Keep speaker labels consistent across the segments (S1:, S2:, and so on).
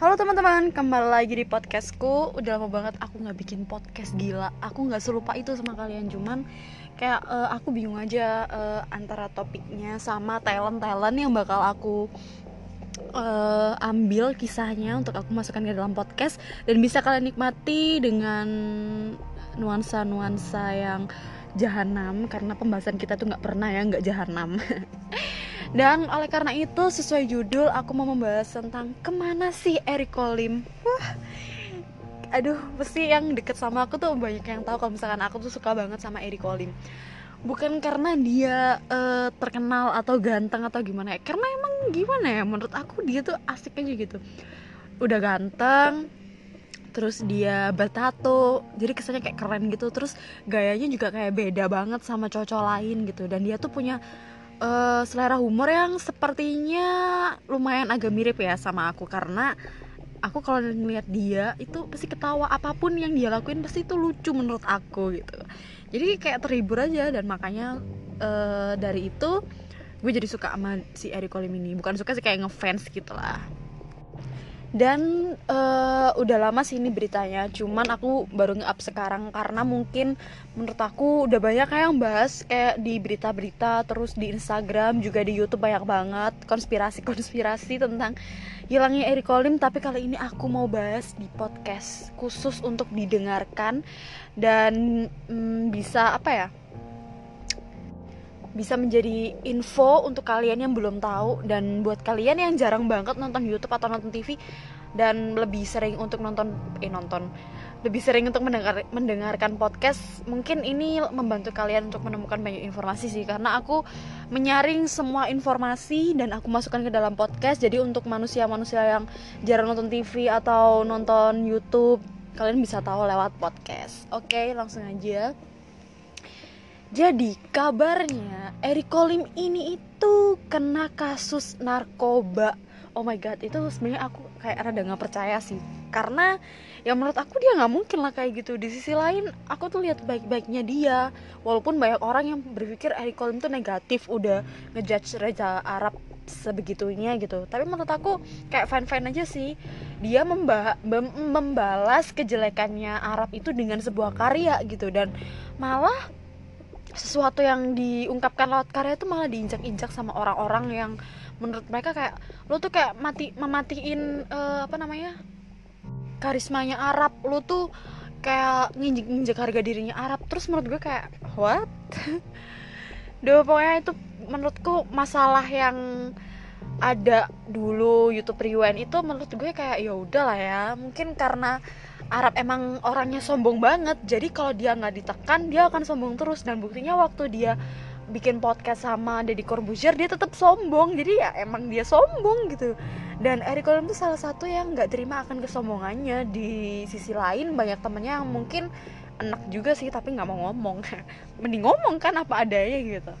S1: Halo teman-teman, kembali lagi di podcastku. Udah lama banget aku gak bikin podcast gila. Aku gak selupa itu sama kalian Cuman kayak uh, aku bingung aja uh, Antara topiknya sama talent-talent yang bakal aku uh, ambil kisahnya Untuk aku masukkan ke dalam podcast. Dan bisa kalian nikmati dengan nuansa-nuansa yang jahanam Karena pembahasan kita tuh gak pernah ya gak jahanam Dan oleh karena itu sesuai judul aku mau membahas tentang ke mana sih Eric Kolim. Wah, aduh pasti yang deket sama aku tuh banyak yang tahu kalau misalkan aku tuh suka banget sama Eric Kolim. Bukan karena dia uh, terkenal atau ganteng atau gimana ya, karena emang gimana ya menurut aku dia tuh asik aja gitu. Udah ganteng, terus dia bertato jadi kesannya kayak keren gitu terus gayanya juga kayak beda banget sama cowok lain gitu dan dia tuh punya uh, selera humor yang sepertinya lumayan agak mirip ya sama aku karena aku kalau ngeliat dia itu pasti ketawa apa pun yang dia lakuin pasti itu lucu menurut aku gitu. Jadi kayak terhibur aja dan makanya uh, dari itu gue jadi suka sama si Eric Kolim ini bukan suka sih kayak ngefans gitu lah dan uh, udah lama sih ini beritanya. Cuman aku baru nge-up sekarang karena mungkin menurut aku udah banyak yang bahas kayak di berita-berita terus di Instagram juga di YouTube banyak banget konspirasi-konspirasi tentang hilangnya Eric Kolim tapi kali ini aku mau bahas di podcast khusus untuk didengarkan dan mm, bisa apa ya bisa menjadi info untuk kalian yang belum tahu dan buat kalian yang jarang banget nonton YouTube atau nonton TV dan lebih sering untuk nonton eh nonton lebih sering untuk mendengar mendengarkan podcast mungkin ini membantu kalian untuk menemukan banyak informasi sih. Karena aku menyaring semua informasi dan aku masukkan ke dalam podcast. Jadi untuk manusia-manusia yang jarang nonton TV atau nonton YouTube kalian bisa tahu lewat podcast. Oke langsung aja jadi kabarnya Eric Kolim ini itu kena kasus narkoba. Oh my god, itu sebenarnya aku kayak rada nggak percaya sih. Karena ya menurut aku dia nggak mungkin lah kayak gitu. Di sisi lain, aku tuh lihat baik-baiknya dia. Walaupun banyak orang yang berpikir Eric Kolim itu negatif, udah ngejudge Reza Arab sebegitunya gitu. Tapi menurut aku kayak fine-fine aja sih. Dia memba membalas kejelekannya Arab itu dengan sebuah karya gitu dan malah sesuatu yang diungkapkan lewat karya itu malah diinjak-injak sama orang-orang yang menurut mereka kayak lo tuh kayak mati mematiin uh, apa namanya karismanya Arab. Lo tuh kayak nginjek-nginjek harga dirinya Arab. Terus menurut gue kayak what? Duh pokoknya itu menurutku masalah yang ada dulu YouTube Rewind itu menurut gue kayak ya udahlah ya. Mungkin karena Arab emang orangnya sombong banget. Jadi kalau dia nggak ditekan dia akan sombong terus. Dan buktinya waktu dia bikin podcast sama Deddy Corbuzier dia tetap sombong. Jadi ya emang dia sombong gitu. Dan Eric Colin tuh salah satu yang nggak terima akan kesombongannya. Di sisi lain banyak temennya yang mungkin enak juga sih tapi nggak mau ngomong. Mending ngomong kan apa adanya gitu.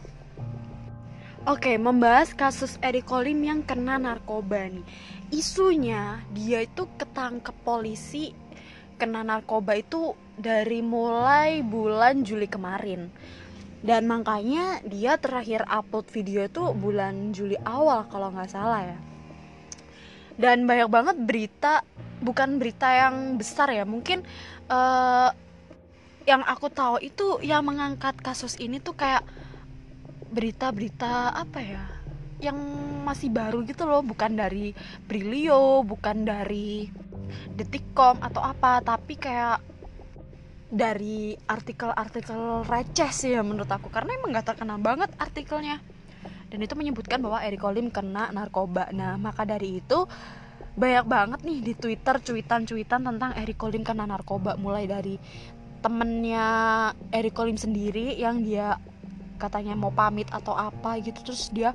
S1: Oke, membahas kasus Eric Kolim yang kena narkoba nih. Isunya dia itu ketangkep polisi kena narkoba itu dari mulai bulan Juli kemarin. Dan makanya dia terakhir upload video itu bulan Juli awal kalau nggak salah ya. Dan banyak banget berita bukan berita yang besar ya mungkin uh, yang aku tahu itu yang mengangkat kasus ini tuh kayak berita-berita apa ya yang masih baru gitu loh bukan dari Brilio bukan dari detikcom atau apa tapi kayak dari artikel-artikel receh sih ya menurut aku. Karena emang gak terkenal banget artikelnya. Dan itu menyebutkan bahwa Eric Kolim kena narkoba. Nah maka dari itu banyak banget nih di Twitter cuitan-cuitan tentang Eric Kolim kena narkoba. Mulai dari temennya Eric Kolim sendiri yang dia katanya mau pamit atau apa gitu. Terus dia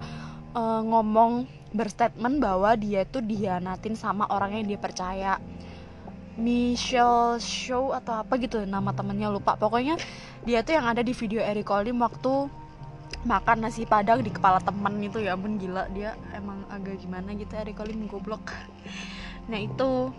S1: uh, ngomong berstatement bahwa dia tuh dihianatin sama orang yang dia percaya. Michelle Show atau apa gitu nama temennya lupa. Pokoknya dia tuh yang ada di video Eric Olim waktu makan nasi padang di kepala temen itu. Ya ampun gila. Dia emang agak gimana gitu Eric Olim goblok. Nah itu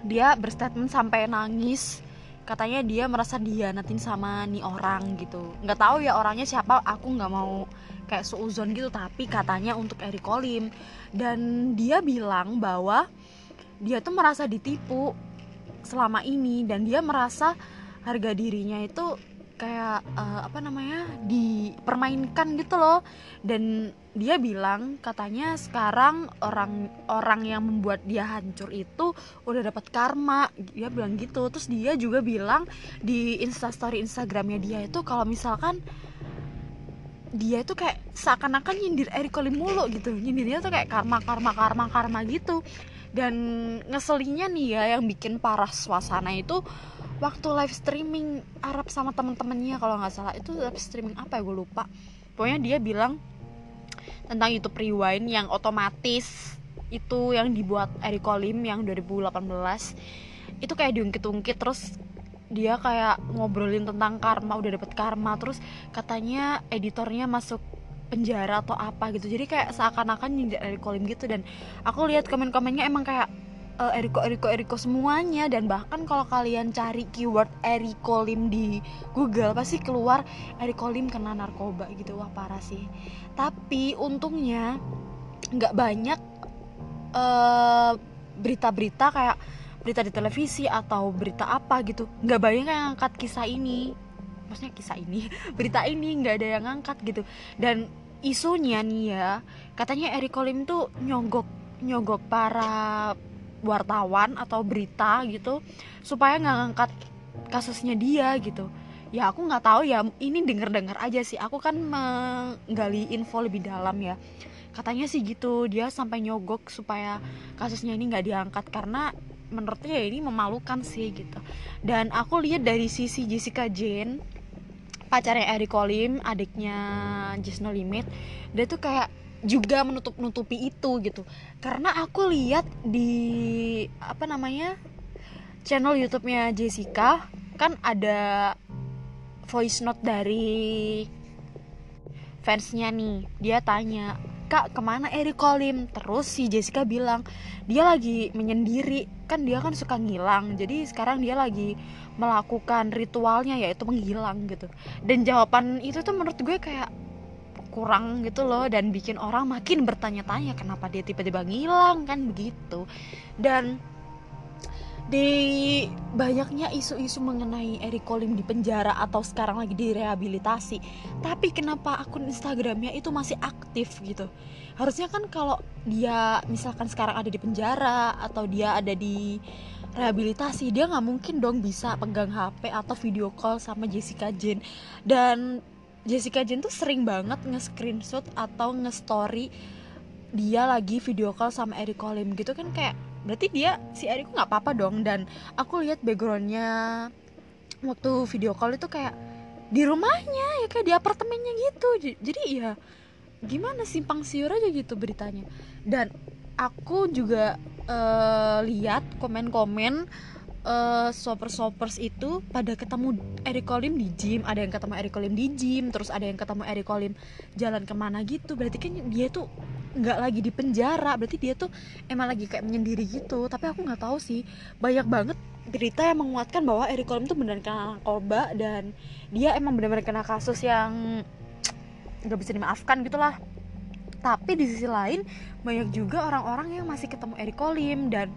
S1: dia berstatement sampai nangis katanya dia merasa dihianatin sama nih orang gitu. Nggak tahu ya orangnya siapa aku nggak mau kayak suuzon gitu tapi katanya untuk Eric Kolim. Dan dia bilang bahwa dia tuh merasa ditipu selama ini dan dia merasa harga dirinya itu kayak uh, apa namanya dipermainkan gitu loh. Dan dia bilang katanya sekarang orang orang yang membuat dia hancur itu udah dapat karma. Dia bilang gitu. Terus dia juga bilang di instastory instagramnya dia itu kalau misalkan dia itu kayak seakan-akan nyindir Eric Colim mulu gitu. Nyindirnya tuh kayak karma karma karma karma gitu. Dan ngeselinnya nih ya yang bikin parah suasana itu waktu live streaming Arab sama temen-temennya kalau nggak salah. Itu live streaming apa ya? Gue lupa. Pokoknya dia bilang tentang YouTube Rewind yang otomatis itu yang dibuat Eric Colim yang 2018 itu kayak diungkit-ungkit terus dia kayak ngobrolin tentang karma udah dapet karma. Terus katanya editornya masuk penjara atau apa gitu. Jadi kayak seakan-akan nyindir Eriko Colim gitu. Dan aku lihat komen-komennya emang kayak uh, Eriko Eriko Eriko semuanya. Dan bahkan kalau kalian cari keyword Eriko Lim di Google pasti keluar Eriko Lim kena narkoba gitu. Wah parah sih. Tapi untungnya nggak banyak uh, berita-berita kayak berita di televisi atau berita apa gitu. Nggak banyak yang angkat kisah ini. Maksudnya kisah ini? Berita ini nggak ada yang angkat gitu. Dan isunya nih ya katanya Eric Colim tuh nyogok nyogok para wartawan atau berita gitu supaya nggak ngangkat kasusnya dia gitu. Ya aku nggak tahu ya ini denger dengar aja sih. Aku kan menggali info lebih dalam ya. Katanya sih gitu dia sampai nyogok supaya kasusnya ini nggak diangkat karena menurutnya ya ini memalukan sih gitu. Dan aku lihat dari sisi Jessica Jane pacarnya Eric Colim adiknya Just No Limit dia tuh kayak juga menutup nutupi itu gitu. Karena aku lihat di apa namanya channel YouTube-nya Jessica kan ada voice note dari fansnya nih. Dia tanya kak ke mana Eric Colim terus si Jessica bilang dia lagi menyendiri. Kan dia kan suka ngilang jadi sekarang dia lagi melakukan ritualnya yaitu menghilang gitu. Dan jawaban itu tuh menurut gue kayak kurang gitu loh dan bikin orang makin bertanya-tanya kenapa dia tiba-tiba ngilang kan begitu. Dan di banyaknya isu-isu mengenai Eric Colim di penjara atau sekarang lagi direhabilitasi tapi kenapa akun Instagramnya itu masih aktif gitu? Harusnya kan kalau dia misalkan sekarang ada di penjara atau dia ada di rehabilitasi dia nggak mungkin dong bisa pegang HP atau video call sama Jessica Jane. Dan Jessica Jane tuh sering banget nge-screenshot atau nge-story dia lagi video call sama Eric Colim gitu kan kayak berarti dia si Eriko nggak apa-apa dong. Dan aku lihat backgroundnya waktu video call itu kayak di rumahnya ya kayak di apartemennya gitu. Jadi ya gimana simpang siur aja gitu beritanya. Dan aku juga uh, lihat komen-komen uh, sopers-sopers itu pada ketemu Eric Colim di gym ada yang ketemu Eric Colim di gym terus ada yang ketemu Eric Colim jalan ke mana gitu. Berarti kan dia tuh nggak lagi di penjara berarti dia tuh emang lagi kayak menyendiri gitu. Tapi aku nggak tahu sih banyak banget berita yang menguatkan bahwa Eric Colm tuh benar kena narkoba dan dia emang benar-benar kena kasus yang nggak bisa dimaafkan gitulah. Tapi di sisi lain banyak juga orang-orang yang masih ketemu Eric Colim dan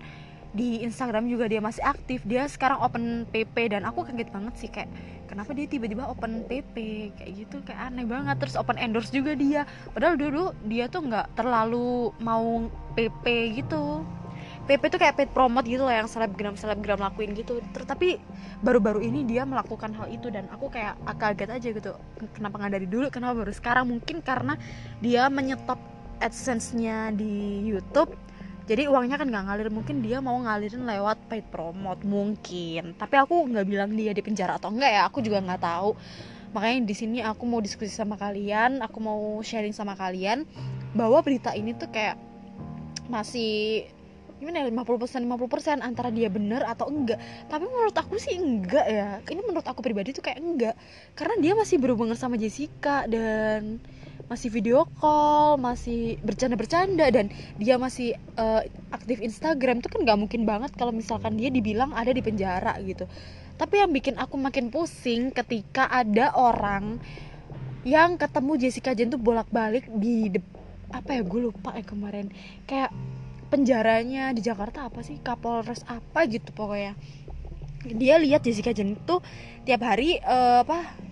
S1: di Instagram juga dia masih aktif. Dia sekarang open PP dan aku kaget banget sih kayak kenapa dia tiba-tiba open PP kayak gitu kayak aneh banget. Terus open endorse juga dia. Padahal dulu dia tuh nggak terlalu mau PP gitu. PP tuh kayak paid promote gitu loh yang selebgram selebgram lakuin gitu. Terus tapi baru-baru ini dia melakukan hal itu dan aku kayak kaget aja gitu. Kenapa nggak dari dulu kenapa baru sekarang? Mungkin karena dia menyetop adsense-nya di YouTube jadi uangnya kan nggak ngalir mungkin dia mau ngalirin lewat paid promote mungkin. Tapi aku nggak bilang dia di penjara atau enggak ya aku juga nggak tahu. Makanya di sini aku mau diskusi sama kalian aku mau sharing sama kalian bahwa berita ini tuh kayak masih gimana ya 50% 50% antara dia bener atau enggak. Tapi menurut aku sih enggak ya. Ini menurut aku pribadi tuh kayak enggak. Karena dia masih berhubungan sama Jessica dan masih video call masih bercanda-bercanda dan dia masih uh, aktif Instagram itu kan nggak mungkin banget kalau misalkan dia dibilang ada di penjara gitu. Tapi yang bikin aku makin pusing ketika ada orang yang ketemu Jessica Jen tuh bolak-balik di apa ya gue lupa ya kemarin. Kayak penjaranya di Jakarta apa sih Kapolres apa gitu pokoknya. Dia lihat Jessica Jen itu tiap hari uh, apa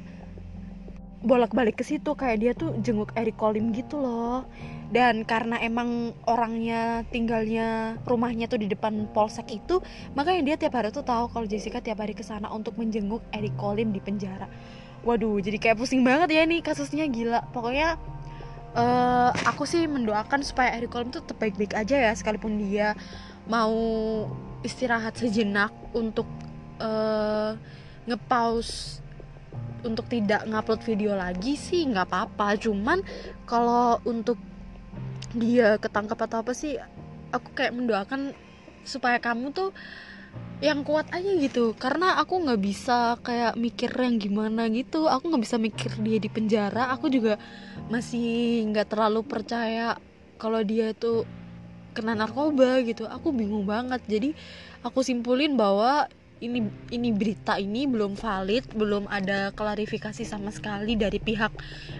S1: bolak-balik ke situ kayak dia tuh jenguk Eric Colim gitu loh. Dan karena emang orangnya tinggalnya rumahnya tuh di depan polsek itu makanya dia tiap hari tuh tahu kalau Jessica tiap hari ke sana untuk menjenguk Eric Colim di penjara. Waduh jadi kayak pusing banget ya nih kasusnya gila. Pokoknya uh, aku sih mendoakan supaya Eric Colim tuh tetap baik-baik aja ya sekalipun dia mau istirahat sejenak untuk uh, ngepause untuk tidak ngupload video lagi sih nggak apa-apa. Cuman kalau untuk dia ketangkap atau apa sih aku kayak mendoakan supaya kamu tuh yang kuat aja gitu. Karena aku nggak bisa kayak mikir yang gimana gitu. Aku nggak bisa mikir dia di penjara. Aku juga masih nggak terlalu percaya kalau dia itu kena narkoba gitu. Aku bingung banget. Jadi aku simpulin bahwa ini ini berita ini belum valid, belum ada klarifikasi sama sekali dari pihak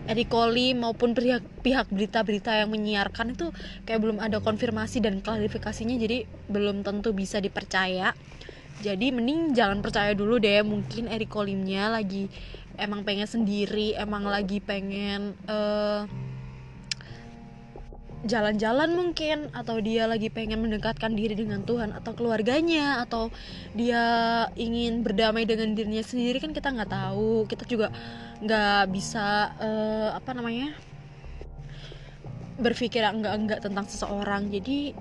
S1: Erikoli maupun pihak pihak berita-berita yang menyiarkan itu kayak belum ada konfirmasi dan klarifikasinya jadi belum tentu bisa dipercaya. Jadi mending jangan percaya dulu deh, mungkin Erikolimnya lagi emang pengen sendiri, emang lagi pengen uh, jalan-jalan mungkin atau dia lagi pengen mendekatkan diri dengan Tuhan atau keluarganya atau dia ingin berdamai dengan dirinya sendiri kan kita nggak tahu. Kita juga nggak bisa uh, apa namanya berpikir enggak enggak tentang seseorang. Jadi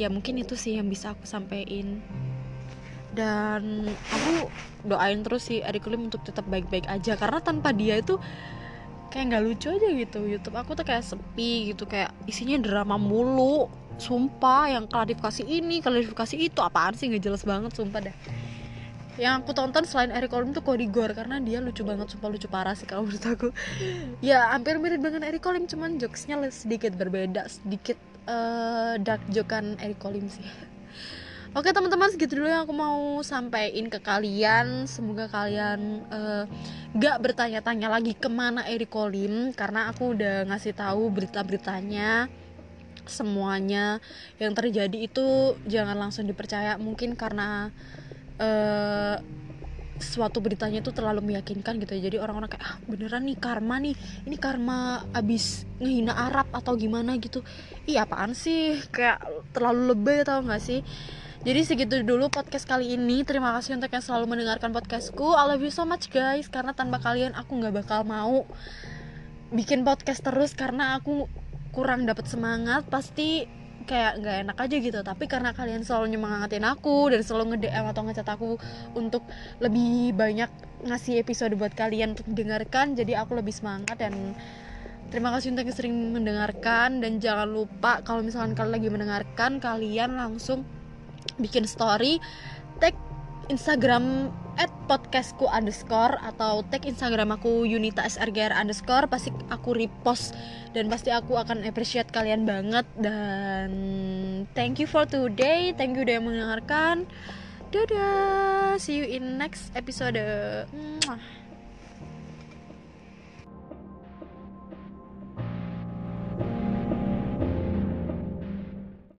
S1: ya mungkin itu sih yang bisa aku sampaikan. Dan aku doain terus sih Adik untuk tetap baik-baik aja. Karena tanpa dia itu kayak nggak lucu aja gitu YouTube. Aku tuh kayak sepi gitu kayak isinya drama mulu. Sumpah yang klarifikasi ini klarifikasi itu apaan sih? Nggak jelas banget sumpah dah yang aku tonton selain Eric Colim tuh Cody Gore karena dia lucu banget sumpah lucu parah sih kalau menurut aku. Ya hampir mirip dengan Eric Colim cuman jokesnya sedikit berbeda sedikit uh, dark jokean Eric Colim sih Oke teman-teman segitu dulu yang aku mau sampaikan ke kalian. Semoga kalian uh, gak bertanya-tanya lagi ke mana Eric Colim Karena aku udah ngasih tahu berita-beritanya. Semuanya yang terjadi itu jangan langsung dipercaya. Mungkin karena uh, suatu beritanya itu terlalu meyakinkan gitu ya. Jadi orang-orang kayak ah beneran nih karma nih. Ini karma abis ngehina Arab atau gimana gitu. Iya apaan sih? Kayak terlalu lebay tau gak sih jadi segitu dulu podcast kali ini. Terima kasih untuk yang selalu mendengarkan podcastku. I love you so much guys. Karena tanpa kalian aku nggak bakal mau bikin podcast terus karena aku kurang dapat semangat. Pasti kayak nggak enak aja gitu tapi karena kalian selalu nyemangatin aku dan selalu nge DM atau ngechat aku untuk lebih banyak ngasih episode buat kalian untuk dengarkan jadi aku lebih semangat dan terima kasih untuk yang sering mendengarkan dan jangan lupa kalau misalkan kalian lagi mendengarkan kalian langsung bikin story tag Instagram at podcastku underscore atau tag Instagram aku Yunita SRGR underscore pasti aku repost dan pasti aku akan appreciate kalian banget. Dan thank you for today thank you udah mendengarkan. Dadah see you in next episode. Mwah.